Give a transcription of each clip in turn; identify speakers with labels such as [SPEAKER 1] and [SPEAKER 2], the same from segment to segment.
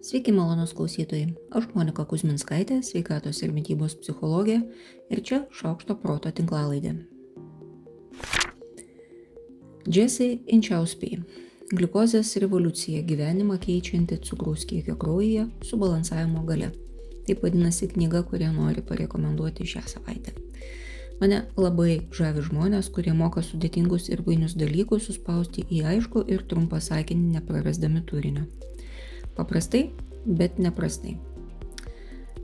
[SPEAKER 1] Sveiki malonus klausytojai. Aš Monika Kuzminskaitė, sveikatos ir mytybos psichologė ir čia Šaukšto proto tinklalaidė. Jesse Inčiauspy. Gliukozės revoliucija gyvenimą keičianti cukraus kiekio kraujyje su balansavimo gale. Taip vadinasi knyga, kurią noriu parekomenduoti šią savaitę. Mane labai žavi žmonės, kurie moka sudėtingus ir vainius dalykus suspausti į aišku ir trumpą sakinį, neprarasdami turinio. Paprastai, bet neprastai.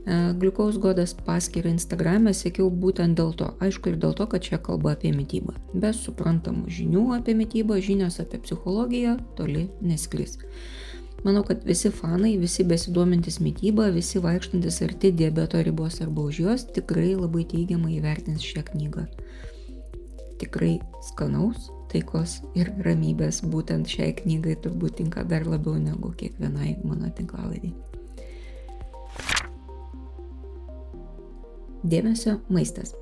[SPEAKER 1] E, Gliukaus godas paskirą Instagram'e sėkiau būtent dėl to, aišku ir dėl to, kad čia kalba apie mytybą. Be suprantamų žinių apie mytybą, žinios apie psichologiją toli neskris. Manau, kad visi fanai, visi besiduomintis mytybą, visi vaikštantis arti diabeto ribos arba už jos tikrai labai teigiamai įvertins šią knygą. Tikrai skanaus, taikos ir ramybės būtent šiai knygai turbūt tinka dar labiau negu kiekvienai mano tinklalaidai. Dėmesio maistas.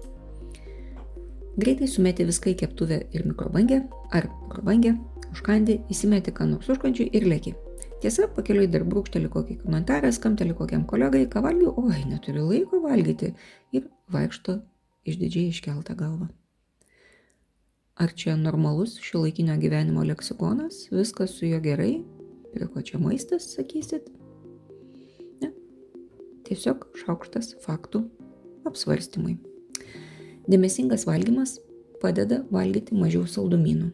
[SPEAKER 1] Greitai sumeti viską į keptuvę ir mikrobangę ar mikrobangę, užkandi, įsimeti ką nors užkandžiui ir lėki. Tiesa, pakeliui dar brūkšteli kokį komentarą, skamteli kokiam kolegai, ką valgiu, oi, neturiu laiko valgyti ir vaikšto išdidžiai iškeltą galvą. Ar čia normalus šio laikinio gyvenimo leksikonas, viskas su juo gerai, prie ko čia maistas, sakysit? Ne. Tiesiog šaukštas faktų apsvarstymui. Dėmesingas valgymas padeda valgyti mažiau saldumynų.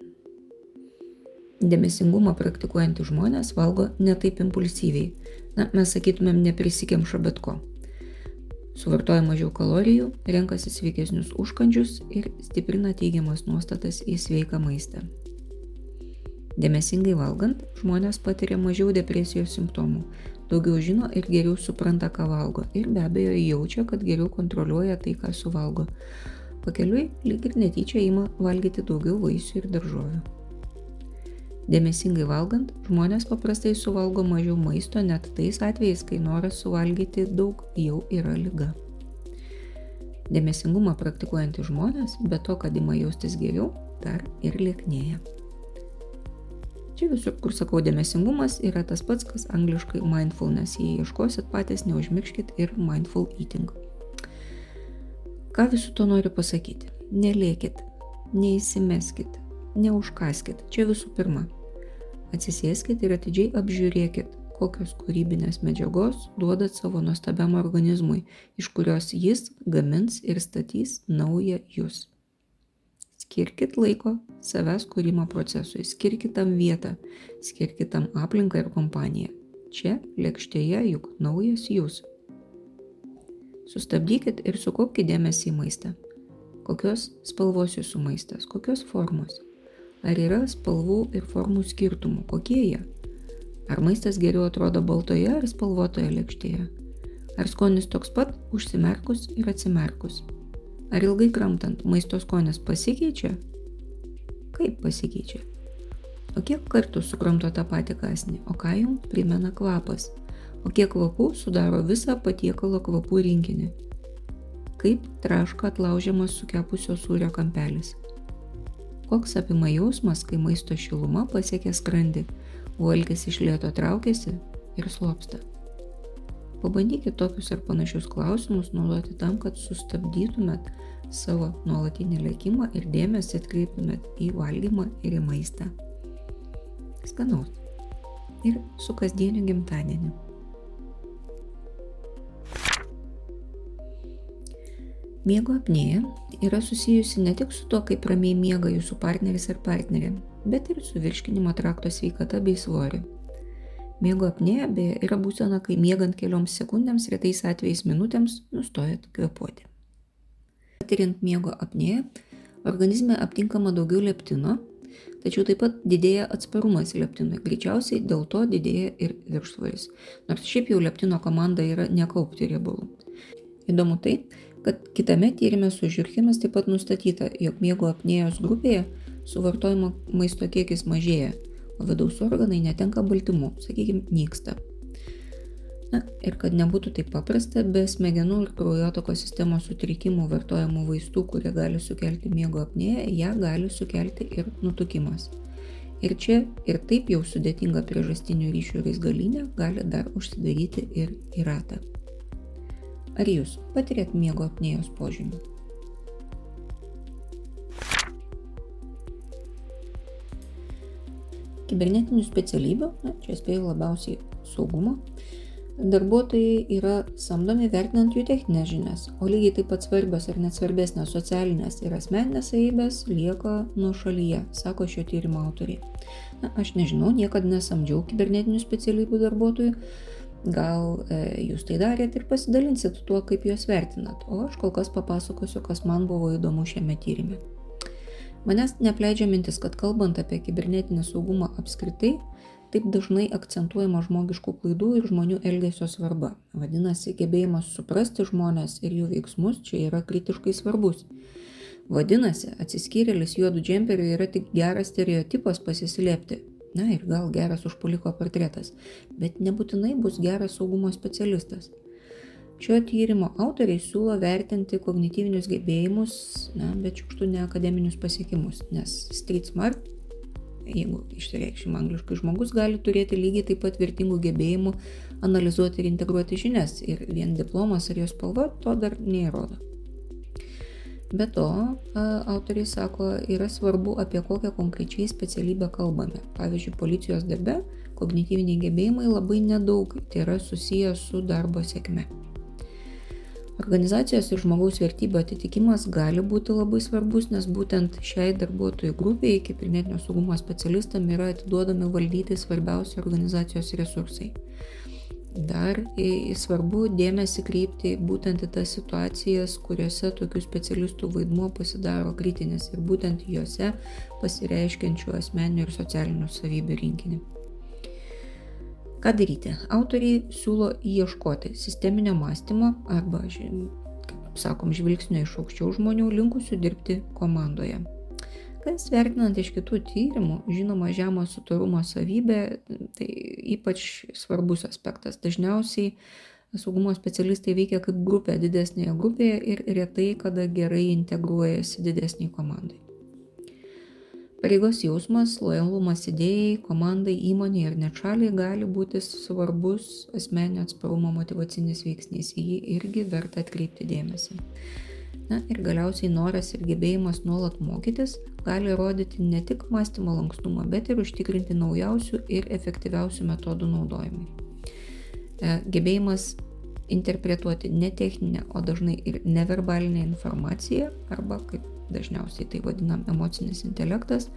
[SPEAKER 1] Dėmesingumą praktikuojantys žmonės valgo ne taip impulsyviai. Na, mes sakytumėm, neprisikemša bet ko suvartoja mažiau kalorijų, renkasi sveikesnius užkandžius ir stiprina teigiamas nuostatas į sveiką maistą. Dėmesingai valgant, žmonės patiria mažiau depresijos simptomų, daugiau žino ir geriau supranta, ką valgo ir be abejo jaučia, kad geriau kontroliuoja tai, ką suvalgo. Pakeliui lyg ir netyčia ima valgyti daugiau vaisių ir daržovių. Dėmesingai valgant, žmonės paprastai suvalgo mažiau maisto net tais atvejais, kai noras suvalgyti daug jau yra lyga. Dėmesingumą praktikuojantys žmonės, be to, kad ima jaustis geriau, dar ir lieknėja. Čia visur, kur sakau dėmesingumas, yra tas pats, kas angliškai mindfulness. Jei ieškosit patys, neužmirškit ir mindful eating. Ką visų to noriu pasakyti? Nelėkit, neįsimeskit, neužkaskit. Čia visų pirma, Atsisėskit ir atidžiai apžiūrėkit, kokios kūrybinės medžiagos duodat savo nuostabiam organizmui, iš kurios jis gamins ir statys naują jūs. Skirkit laiko savęs kūrimo procesui, skirkit tam vietą, skirkit tam aplinką ir kompaniją. Čia lėkštėje juk naujas jūs. Sustabdykit ir sukaupkite dėmesį į maistą. Kokios spalvos jūsų maistas, kokios formos. Ar yra spalvų ir formų skirtumų? Kokie jie? Ar maistas geriau atrodo baltoje ar spalvotoje lėkštėje? Ar skonis toks pat užsimerkus ir atsimerkus? Ar ilgai kramtant maisto skonis pasikeičia? Kaip pasikeičia? O kiek kartų sukramto tą patį kasnį? O ką jums primena kvapas? O kiek kvapų sudaro visą patiekalo kvapų rinkinį? Kaip traška atlaužiamas sukepusio sūrio kampelis? Koks apima jausmas, kai maisto šiluma pasiekia skrandį, o alkis iš lėto traukiasi ir slopsta. Pabandykite tokius ar panašius klausimus naudoti tam, kad sustabdytumėt savo nuolatinį lėkimą ir dėmesį atkreiptumėt į valgymą ir į maistą. Skanaus. Ir su kasdieniu gimtadieniu. Miego apnėja yra susijusi ne tik su to, kaip ramiai miega jūsų partneris ar partnerė, bet ir su virškinimo trakto sveikata bei svoriu. Miego apnėja beje yra būsena, kai miegant kelioms sekundėms, retais atvejais minutėms, nustojat kvepuoti. Patiriant miego apnėją, organizme aptinkama daugiau leptino, tačiau taip pat didėja atsparumas leptinui, greičiausiai dėl to didėja ir viršsvoris, nors šiaip jau leptino komanda yra nekaupti riebalų. Įdomu tai, kad kitame tyrime su žiurkėmis taip pat nustatyta, jog miego apnėjos grupėje suvartojimo maisto kiekis mažėja, o vidaus organai netenka baltymų, sakykime, nyksta. Na ir kad nebūtų taip paprasta, be smegenų ir kraujotakos sistemos sutrikimų vartojamų vaistų, kurie gali sukelti miego apnėją, ją gali sukelti ir nutukimas. Ir čia ir taip jau sudėtinga priežastinių ryšių raizgalinė gali dar užsidaryti ir į ratą. Ar jūs patirėt miego apnėjos požymių? Kibernetinių specialybių, na, čia spėjau labiausiai saugumo, darbuotojai yra samdomi vertinant jų techninės žinias, o lygiai taip pat svarbios ar net svarbesnės socialinės ir asmeninės savybės lieka nuo šalyje, sako šio tyrimo autoriai. Na, aš nežinau, niekada nesamdžiau kibernetinių specialybių darbuotojų, gal e, jūs tai darėt ir pasidalinsit tuo, kaip juos vertinat, o aš kol kas papasakosiu, kas man buvo įdomu šiame tyrimė. Manęs neapleidžia mintis, kad kalbant apie kibernetinį saugumą apskritai, taip dažnai akcentuojama žmogiškų klaidų ir žmonių elgesio svarba. Vadinasi, gebėjimas suprasti žmonės ir jų veiksmus čia yra kritiškai svarbus. Vadinasi, atsiskyrėlis juodų džemperių yra tik geras stereotipas pasislėpti. Na ir gal geras užpuliko portretas, bet nebūtinai bus geras saugumo specialistas. Šio tyrimo autoriai siūlo vertinti kognityvinius gebėjimus, na, bet šiukštų ne akademinius pasiekimus, nes Street Smart jeigu išsireikšim angliškai, žmogus gali turėti lygiai taip pat vertingų gebėjimų analizuoti ir integruoti žinias ir vien diplomas ar jos spalva to dar neįrodo. Be to, autoriai sako, yra svarbu, apie kokią konkrečiai specialybę kalbame. Pavyzdžiui, policijos darbe kognityviniai gebėjimai labai nedaug, tai yra susijęs su darbo sėkme. Organizacijos ir žmogaus vertybių atitikimas gali būti labai svarbus, nes būtent šiai darbuotojų grupiai, kibernetinio saugumo specialistam, yra atiduodami valdyti svarbiausi organizacijos resursai. Dar svarbu dėmesį kreipti būtent į tas situacijas, kuriuose tokių specialistų vaidmuo pasidaro kritinis ir būtent juose pasireiškiančių asmeninių ir socialinių savybių rinkinį. Ką daryti? Autoriai siūlo ieškoti sisteminio mąstymo arba, kaip sakom, žvilgsnio iš aukščiau žmonių linkusių dirbti komandoje. Kas vertinant iš kitų tyrimų, žinoma, žemo sutarumo savybė, tai ypač svarbus aspektas. Dažniausiai saugumo specialistai veikia kaip grupė didesnėje grupėje ir retai kada gerai integruojasi didesniai komandai. Pareigos jausmas, lojalumas idėjai, komandai, įmonė ir net šaliai gali būti svarbus asmeninio atsparumo motivacinis veiksnys, į jį irgi verta atkreipti dėmesį. Na ir galiausiai noras ir gebėjimas nuolat mokytis gali rodyti ne tik mąstymo lankstumą, bet ir užtikrinti naujausių ir efektyviausių metodų naudojimą. E, gebėjimas interpretuoti ne techninę, o dažnai ir neverbalinę informaciją arba kaip dažniausiai tai vadinam emocinis intelektas,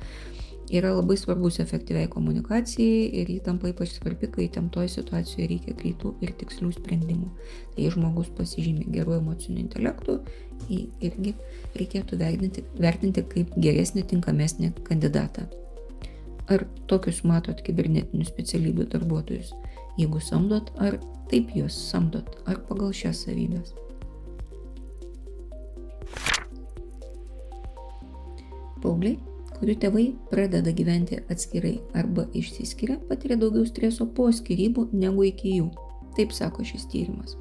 [SPEAKER 1] yra labai svarbus efektyviai komunikacijai ir jį tampa ypač svarbi, kai temtoj situacijoje reikia greitų ir tikslių sprendimų. Tai žmogus pasižymė geru emociniu intelektu, jį irgi reikėtų vertinti, vertinti kaip geresnį, tinkamesnį kandidatą. Ar tokius matot kibernetinių specialybių darbuotojus? Jeigu samdot, ar taip juos samdot, ar pagal šias savybės? Paaugliai, kurių tėvai pradeda gyventi atskirai arba išsiskiria, patiria daugiau streso po skirybų negu iki jų. Taip sako šis tyrimas.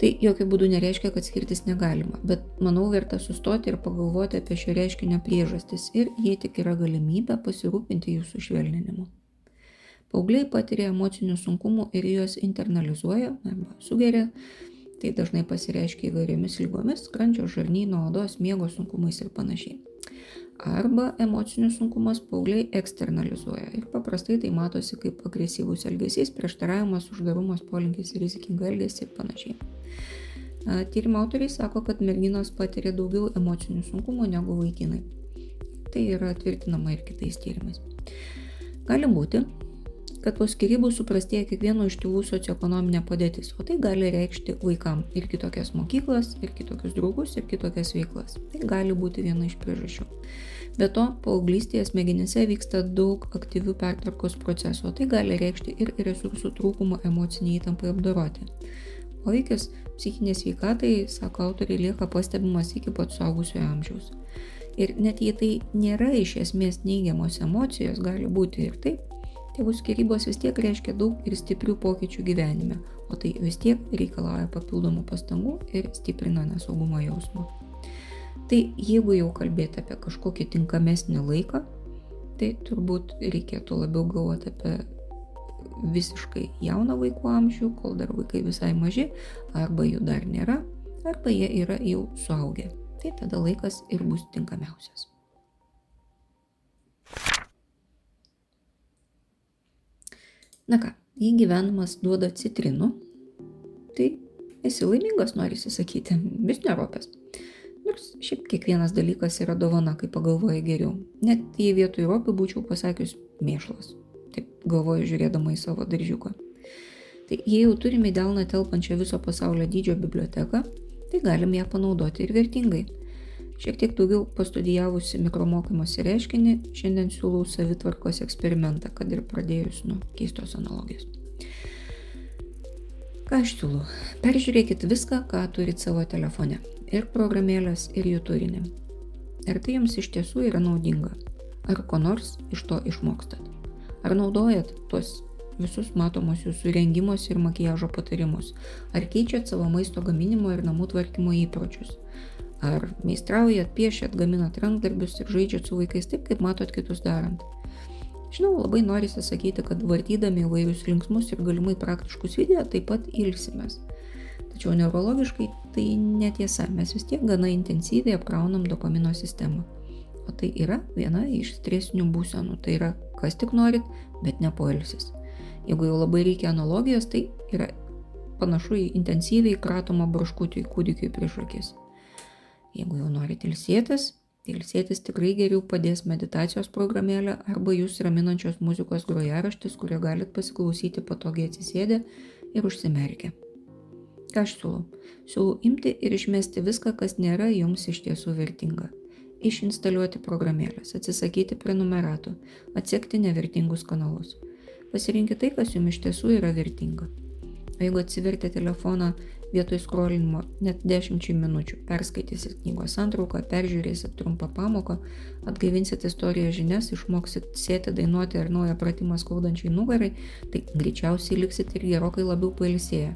[SPEAKER 1] Tai jokių būdų nereiškia, kad skirtis negalima, bet manau verta sustoti ir pagalvoti apie šio reiškinio priežastis ir jei tik yra galimybė pasirūpinti jų sušvelninimu. Paaugliai patiria emocinių sunkumų ir juos internalizuoja arba sugeria, tai dažnai pasireiškia įvairiomis lygomis, skrandžio, žarnyno, odos, miego sunkumais ir panašiai arba emocinius sunkumus paaugliai eksternalizuoja. Ir paprastai tai matosi kaip agresyvus elgesys, prieštaravimas, uždarumas, polinkis į rizikingą elgesį ir panašiai. Tyrimo autoriai sako, kad merginos patiria daugiau emocinių sunkumų negu vaikinai. Tai yra tvirtinama ir kitais tyrimais. Gali būti, kad po skirybų suprastėja kiekvieno iš tėvų socioekonominė padėtis, o tai gali reikšti vaikam ir kitokias mokyklas, ir kitokius draugus, ir kitokias veiklas. Tai gali būti viena iš priežasčių. Be to, paauglystėje smegenyse vyksta daug aktyvių pertvarkos procesų, o tai gali reikšti ir resursų trūkumo emociniai įtampai apdoroti. Poveikis psichinė sveikatai, sako autoriai, lieka pastebimas iki pat suaugusiojo amžiaus. Ir net jei tai nėra iš esmės neigiamos emocijos, gali būti ir taip, tėvų skirybos vis tiek reiškia daug ir stiprių pokyčių gyvenime, o tai vis tiek reikalauja papildomų pastangų ir stiprina nesaugumo jausmą. Tai jeigu jau kalbėti apie kažkokį tinkamesnį laiką, tai turbūt reikėtų labiau galvoti apie visiškai jauną vaikų amžių, kol dar vaikai visai maži, arba jų dar nėra, arba jie yra jau suaugę. Tai tada laikas ir bus tinkamiausias. Na ką, jei gyvenimas duoda citrinų, tai esi laimingas, norisi sakyti, vis neropės. Nors šiaip kiekvienas dalykas yra dovana, kai pagalvoji geriau. Net jei vietoj ropių būčiau pasakius mėšlas. Taip galvoju žiūrėdama į savo daržiuką. Tai jei jau turime delną telpančią viso pasaulio dydžio biblioteką, tai galim ją panaudoti ir vertingai. Šiek tiek daugiau pastudijavusi mikromokymosi reiškinį, šiandien siūlau savitvarkos eksperimentą, kad ir pradėjus nuo keistos analogijos. Ką aš siūlau? Peržiūrėkit viską, ką turit savo telefone. Ir programėlės, ir jų turinį. Ar tai jums iš tiesų yra naudinga? Ar ko nors iš to išmokstat? Ar naudojat tuos visus matomus jūsų rengimos ir makiažo patarimus? Ar keičiat savo maisto gaminimo ir namų tvarkymo įpročius? Ar meistraujat, piešiat, gaminat rankdarbius ir žaidžiat su vaikais taip, kaip matot kitus darant? Žinau, labai norisi sakyti, kad vartydami įvairius linksmus ir galimai praktiškus video taip pat ilsimės. Tačiau neurologiškai tai netiesa, mes vis tiek gana intensyviai apkraunam dopamino sistemą. O tai yra viena iš stresinių būsenų. Tai yra, kas tik norit, bet ne poilsis. Jeigu jau labai reikia analogijos, tai yra panašu į intensyviai kratomą braškutį kūdikiai prieš akis. Jeigu jau norit ilsėtis, tai ilsėtis tikrai geriau padės meditacijos programėlė arba jūs raminančios muzikos grojaraštis, kurio galit pasiklausyti patogiai atsisėdę ir užsimerkę. Ką aš siūlau? Siūlau imti ir išmesti viską, kas nėra jums iš tiesų vertinga išinstaliuoti programėlės, atsisakyti prenumeratų, atsekti nevertingus kanalus. Pasirinkite tai, kas jums iš tiesų yra vertinga. O jeigu atsivertė telefoną vietoj skrolinimo net 10 minučių, perskaitysit knygos santrauką, peržiūrėsit trumpą pamoką, atgaivinsit istorijos žinias, išmoksit sėti, dainuoti ar naują pratimą skaudančiai nugarai, tai greičiausiai liksit ir gerokai labiau pailsėję.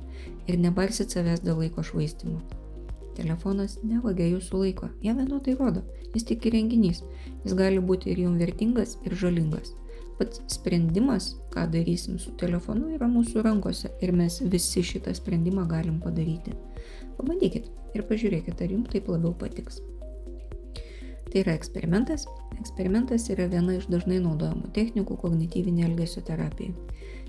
[SPEAKER 1] Ir nebarsit savęs dėl laiko švaistimo. Telefonas nevagia jūsų laiko, jie vienodai rodo, jis tik įrenginys, jis gali būti ir jums vertingas, ir žalingas. Pats sprendimas, ką darysim su telefonu, yra mūsų rankose ir mes visi šitą sprendimą galim padaryti. Pabandykit ir pažiūrėkit, ar jums taip labiau patiks. Tai yra eksperimentas. Eksperimentas yra viena iš dažnai naudojamų technikų kognityvinė elgesio terapija.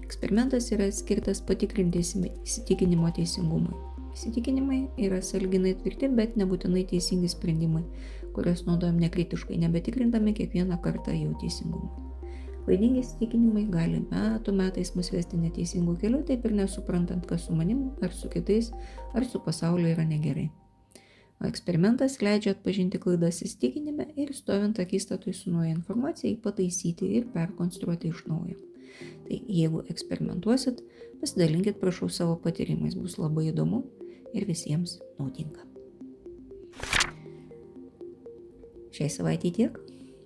[SPEAKER 1] Eksperimentas yra skirtas patikrinti įsitikinimo teisingumui. Įsitikinimai yra salginai tvirti, bet nebūtinai teisingi sprendimai, kuriuos naudojam nekritiškai, nebetikrindami kiekvieną kartą jų teisingumą. Klaidingi įsitikinimai gali metų metais mus vesti neteisingų kelių, taip ir nesuprantant, kas su manim, ar su kitais, ar su pasauliu yra negerai. O eksperimentas leidžia atpažinti klaidas įsitikinime ir stovint akistatui su nauja informacija jį pataisyti ir perkonstruoti iš naujo. Tai jeigu eksperimentuosit, pasidalinkit prašau savo patyrimais, bus labai įdomu ir visiems naudinga. Šiai savaitai tiek.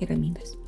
[SPEAKER 1] ir ramybės.